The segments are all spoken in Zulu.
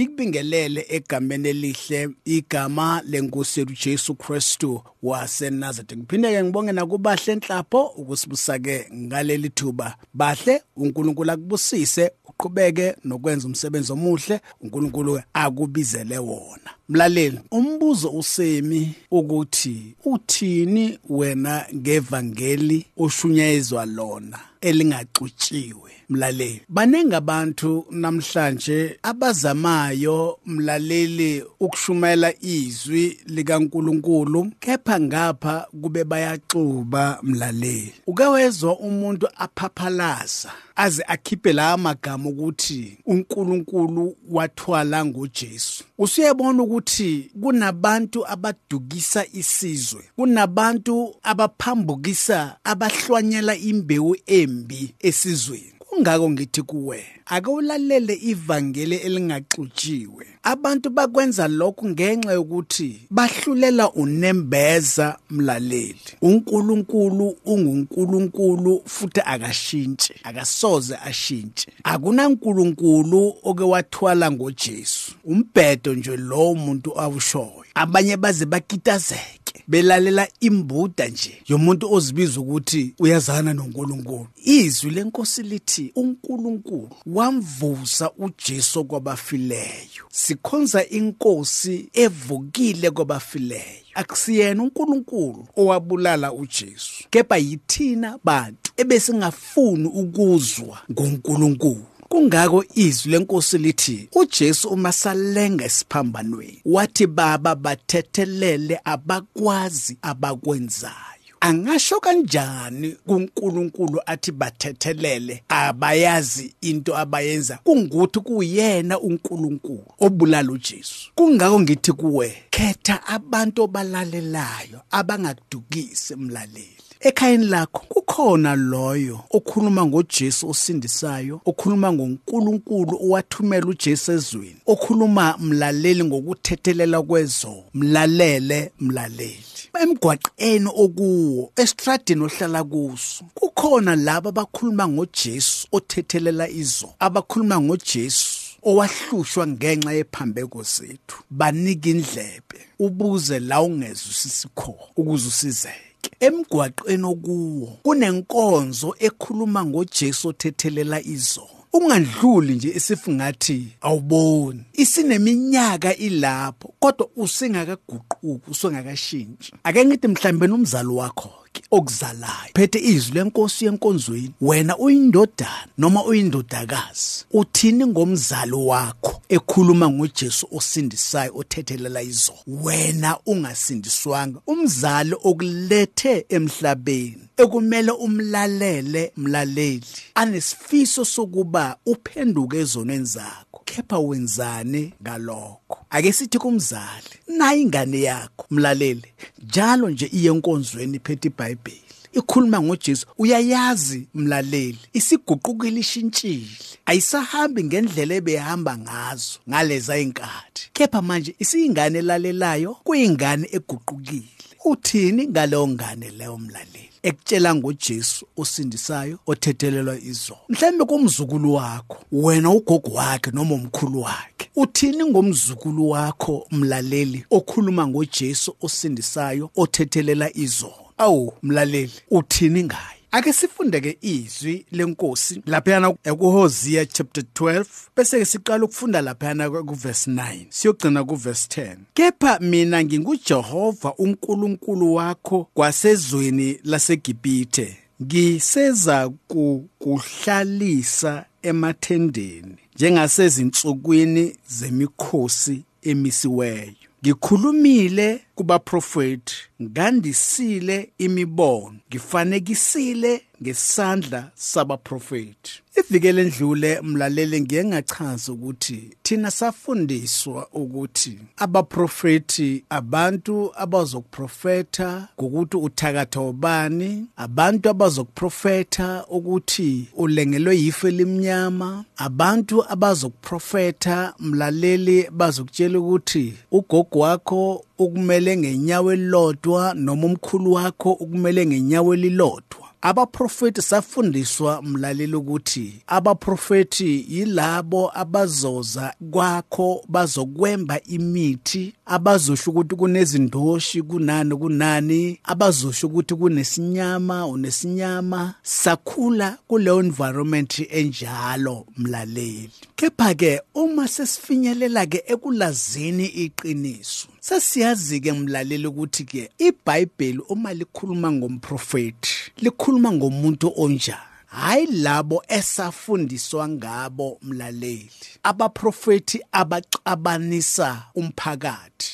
ngikubingelele egameni elihle igama lenkosi yethu Jesu Kristu waseNazaretha ngiphinde ke ngibonge nakubahle enhlapho ukusibusa ke ngaleli thuba. Bahle uNkulunkulu akubusise uqhubeke nokwenza umsebenzi omuhle uNkulunkulu akubizele wona. Mlaleli umbuzo usemi ukuthi uthini wena ngevangeli oshunyayezwa lona? Elingaxutshiwe mlaleli. Banenge abantu namhlanje abazamayo mlaleli ukushumayela izwi likaNkuluNkulu kepha ngapha kube bayaxuba mlaleli. Ukawezwa umuntu aphaphalaza aze akhiphe la magama ukuthi uNkulunkulu wathwala ngoJesu. Usuyabona ukuthi kunabantu abadukisa isizwe kunabantu abaphambukisa abahlwanyela imbewu embi esizweni. Kungako ngithi kuwe akawulalele ivangeli elingaxutshiwe. Abantu bakwenza lokhu ngenxa yokuthi bahlulela unembeza mlaleli. uNkulunkulu unguNkulunkulu futhi akashintshi akasoze ashintshe. Akunankulunkulu oke wathwala ngoJesu. Umbhedo nje lo umuntu awushoyo. Abanye baze bakitazeke. Belalela imbuda nje yomuntu ozibiza ukuthi uyazana noNkulunkulu. Izwi lenkosi lithi uNkulunkulu wamvusa uJesu kwabafileyo. Sikhonza inkosi evukile kwabafileyo. Akusiyena uNkulunkulu owabulala uJesu kepha yithina bantu ebesingafuni ukuzwa ngoNkulunkulu. Kungako izwi lenkosi lithi uJesu uma salenga esiphambanweni. Wathi baba bathethelele abakwazi abakwenzayo. Angasho kanjani kuNkulunkulu athi bathethelele abayazi into abayenza kungukuthi kuyena uNkulunkulu obulala uJesu. Kungako ngithi kuwe khetha abantu obalalelayo abangakudukisi mlaleli ekhayeni lakho kukhona loyo okhuluma ngoJesu osindisayo okhuluma ngoNkulunkulu owathumela uJesu ezweni okhuluma mlaleli ngokuthethelela kwezo mlalele mlaleli. Emgwaqeni okuwo estradini ohlala kuso kukhona laba abakhuluma ngoJesu othethelela izo abakhuluma ngoJesu owahlushwa ngenxa yephambeko zethu. Banika indlebe ubuze la ungezwisisi khona ukuze usizeke emgwaqeni okuwo kunenkonzo ekhuluma ngoJesu othethelela izo. Ungandluli nje esifungathi awuboni. Isineminyaka ilapho kodwa usengakaguquki usengakashintshi ake ngithi mhlambe nomzalo wakho okuzalayo phethe izwi lenkosi yenkonzweni wena uyindodana noma uyindodakazi uthini ngomzalo wakho ekhuluma ngoJesu osindisayo othethelela izo? Wena ungasindiswanga umzali okulethe emhlabeni ekumele umlalele mlaleli. Anesifiso sokuba uphenduke ezonweni zakho. Kepha wenzani ngalokho. Ake sithi kumzali nayi ingane yakho mlaleli njalo nje iye enkonzweni phethe iBhayibheli. Ikhuluma ngoJesu uyayazi mlaleli isiguqukile ishintshile ayisahambi ngendlela ebehamba ngazo ngaleza inkathi. Kepha manje isiyingane elalelayo kuyingane eguqukile. Uthini ngaleyo ngane leyo mlaleli? Ekutshela ngoJesu osindisayo othethelelwa izo mhlembe kumzukulu wakho wena ugogo wakhe noma umkhulu wakhe. Uthini ngomzukulu wakho mlaleli okhuluma ngoJesu osindisayo othethelela izo awu mlaleli uthini ngaye? Ake sifunde ke izwi lenkosi laphana ekuHosea chapter 12 bese ke siqala ukufunda laphana kuverse 9 siyogcina kuverse 10 kepha mina nginguJehova uNkulunkulu wakho kwasezweni laseGibhithe. Ngiseza kukuhlalisa emathendeni njengasezinsukwini zemikhosi emisiweyo. Ngikhulumile kubaprofeti ngandisile imibono ngifanekisile ngesandla sabaprofeti. Ivikele endlule mlaleli ngiye ngachaza ukuthi thina safundiswa ukuthi abaprofeti abantu abazokuprofeta ngokuthi uthakatha ubani abantu abazokuprofeta ukuthi ulengelwe yife limnyama abantu abazokuprofeta mlaleli bazokutshela ukuthi ugogo wakho ukumele ngenyawo elilodwa noma umkhulu wakho ukumele ngenyawo elilodwa. Abaprofeti safundiswa mlaleli ukuthi abaprofeti yilabo abazoza kwakho bazokwemba imithi abazosho ukuthi kunezindoshi kunani kunani abazosho ukuthi kunesinyama unesinyama sakhula kuleyo environment enjalo mlaleli. Kepha ke uma sesifinyelela ke ekulazini iqiniso sesiyazi ke mlaleli ukuthi ke iBhayibheli uma likhuluma ngomprofeti likhuluma ngomuntu onjani? Hayi labo esafundiswa ngabo mlaleli. Abaprofeti abacabanisa umphakathi.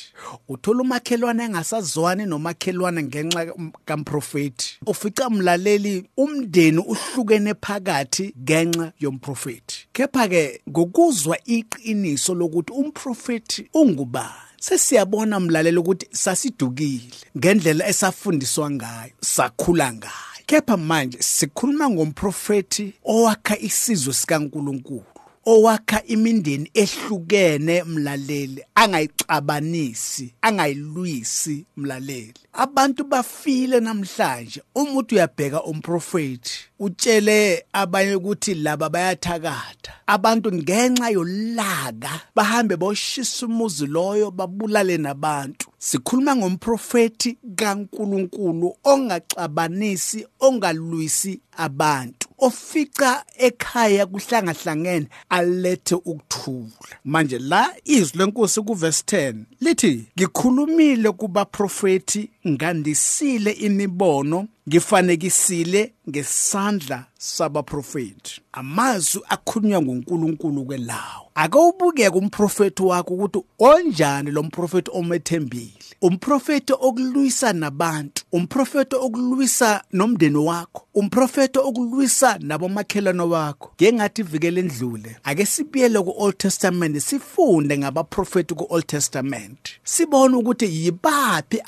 Uthola umakhelwane engasazwani nomakhelwane ngenxa kamprofeti ufica mlaleli umndeni uhlukene phakathi ngenxa yomprofeti kepha ke ngokuzwa iqiniso lokuthi umprofeti ungubani? Sesiyabona mlaleli ukuthi sasidukile ngendlela esafundiswa ngayo sakhula ngayo. Kepha manje sikhuluma ngomprofeti owakha isizwe sikaNkuluNkulu. Owakha imindeni ehlukene mlaleli angayicabanisi angayilwisi mlaleli. Abantu bafile namhlanje. Umuntu uyabheka umprofeti utshele abanye ukuthi laba bayathakatha. Abantu ngenxa yolaka bahambe boshisa umuzi loyo babulale nabantu. Sikhuluma ngomprofeti kaNkuluNkulu ongacabanisi ongalwisi abantu. Ofica ekhaya kuhlangahlangene alethe ukuthula. Manje la izwi lenkosi kuverse 10 lithi ngikhulumile kubaprofeti ngandisile imibono ngifanekisile ngesandla sabaprofeti amazwi akhulunywa nguNkulunkulu kwelawo akawubuke umprofeti wakho ukuthi onjani lo mprofeti omethembile. Umprofeti okulwisa nabantu umprofeti okulwisa nomndeni wakho umprofeti okulwisa nabomakhelwane wakho. Ngengathi ivikele endlule ake sibuyele ku-old testament sifunde ngabaprofeti ku-old testament. Sibone ukuthi yibaphi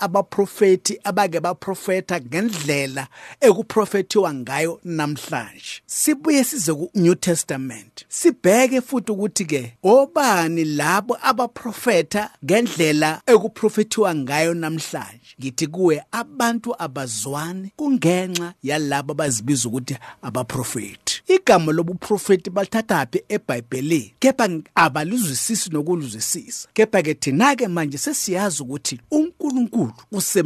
abaprofeti abake baprofeta ngendlela ekuprofethiwa ngayo namhlanje. Sibuye size ku-new testament sibheke futhi ukuthi ke obani labo abaprofeta ngendlela ekuprofethiwa ngayo namhlanje? Ngithi kuwe abantu abazwani kungenxa yalabo abazibiza ukuthi abaprofeti igama lobuprofeti balithathaphi eBhayibhelini kepha abalizwisisi nokuluzwisisa. Kepha ke thina ke manje sesiyazi ukuthi uNkulunkulu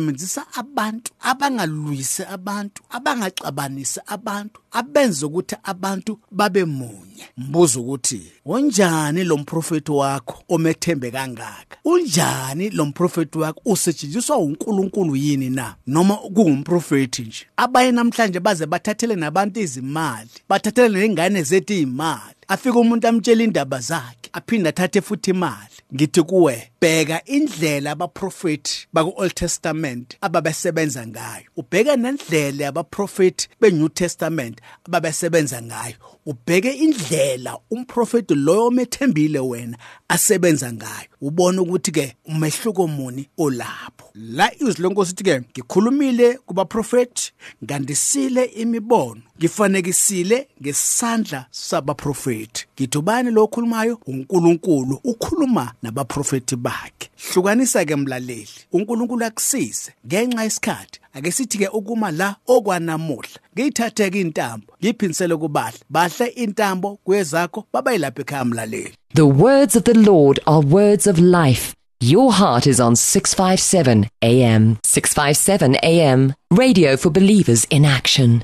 usebenzisa abantu abangalwisi abantu abangaxabanisi abantu abenze ukuthi abantu babe munye. Mbuzo ukuthi onjani lo mprofeti wakho omethembe kangaka? Unjani lo mprofeti wakho? Usetshenziswa uNkulunkulu yini na? Noma kungumprofeti nje? Abaye namhlanje baze bathathele nabantu izimali bathathele nengane zethu izimali afike umuntu amtshela indaba zakhe aphinde athathe futhi imali. Ngithi kuwe bheka indlela abaprofeti baku-old testament ababesebenza ngayo. Ubheke nendlela yabaprofeti be-new testament ababesebenza ngayo. Ubheke indlela umprofeti loyo omethembile wena asebenza ngayo. Ubone ukuthi ke umehluko muni olapho. La izwi lenkosi ithi ke ngikhulumile kubaprofeti ngandisile imibono. Ngifanekisile ngesandla sabaprofeti ngithi ubani lo okhulumayo? uNkulunkulu. Ukhuluma nabaprofeti bakhe. Hlukanisa ke mlaleli. uNkulunkulu akusize. Ngenxa yesikhathi ake sithi ke ukuma la okwanamuhla. Ngiyithathe ke intambo ngiphindisele kubahla bahle intambo kwezakho babayilapha ekhaya mlaleli. The words of the Lord are words of life. Your heart is on 657 AM 657 AM radio for believers in action.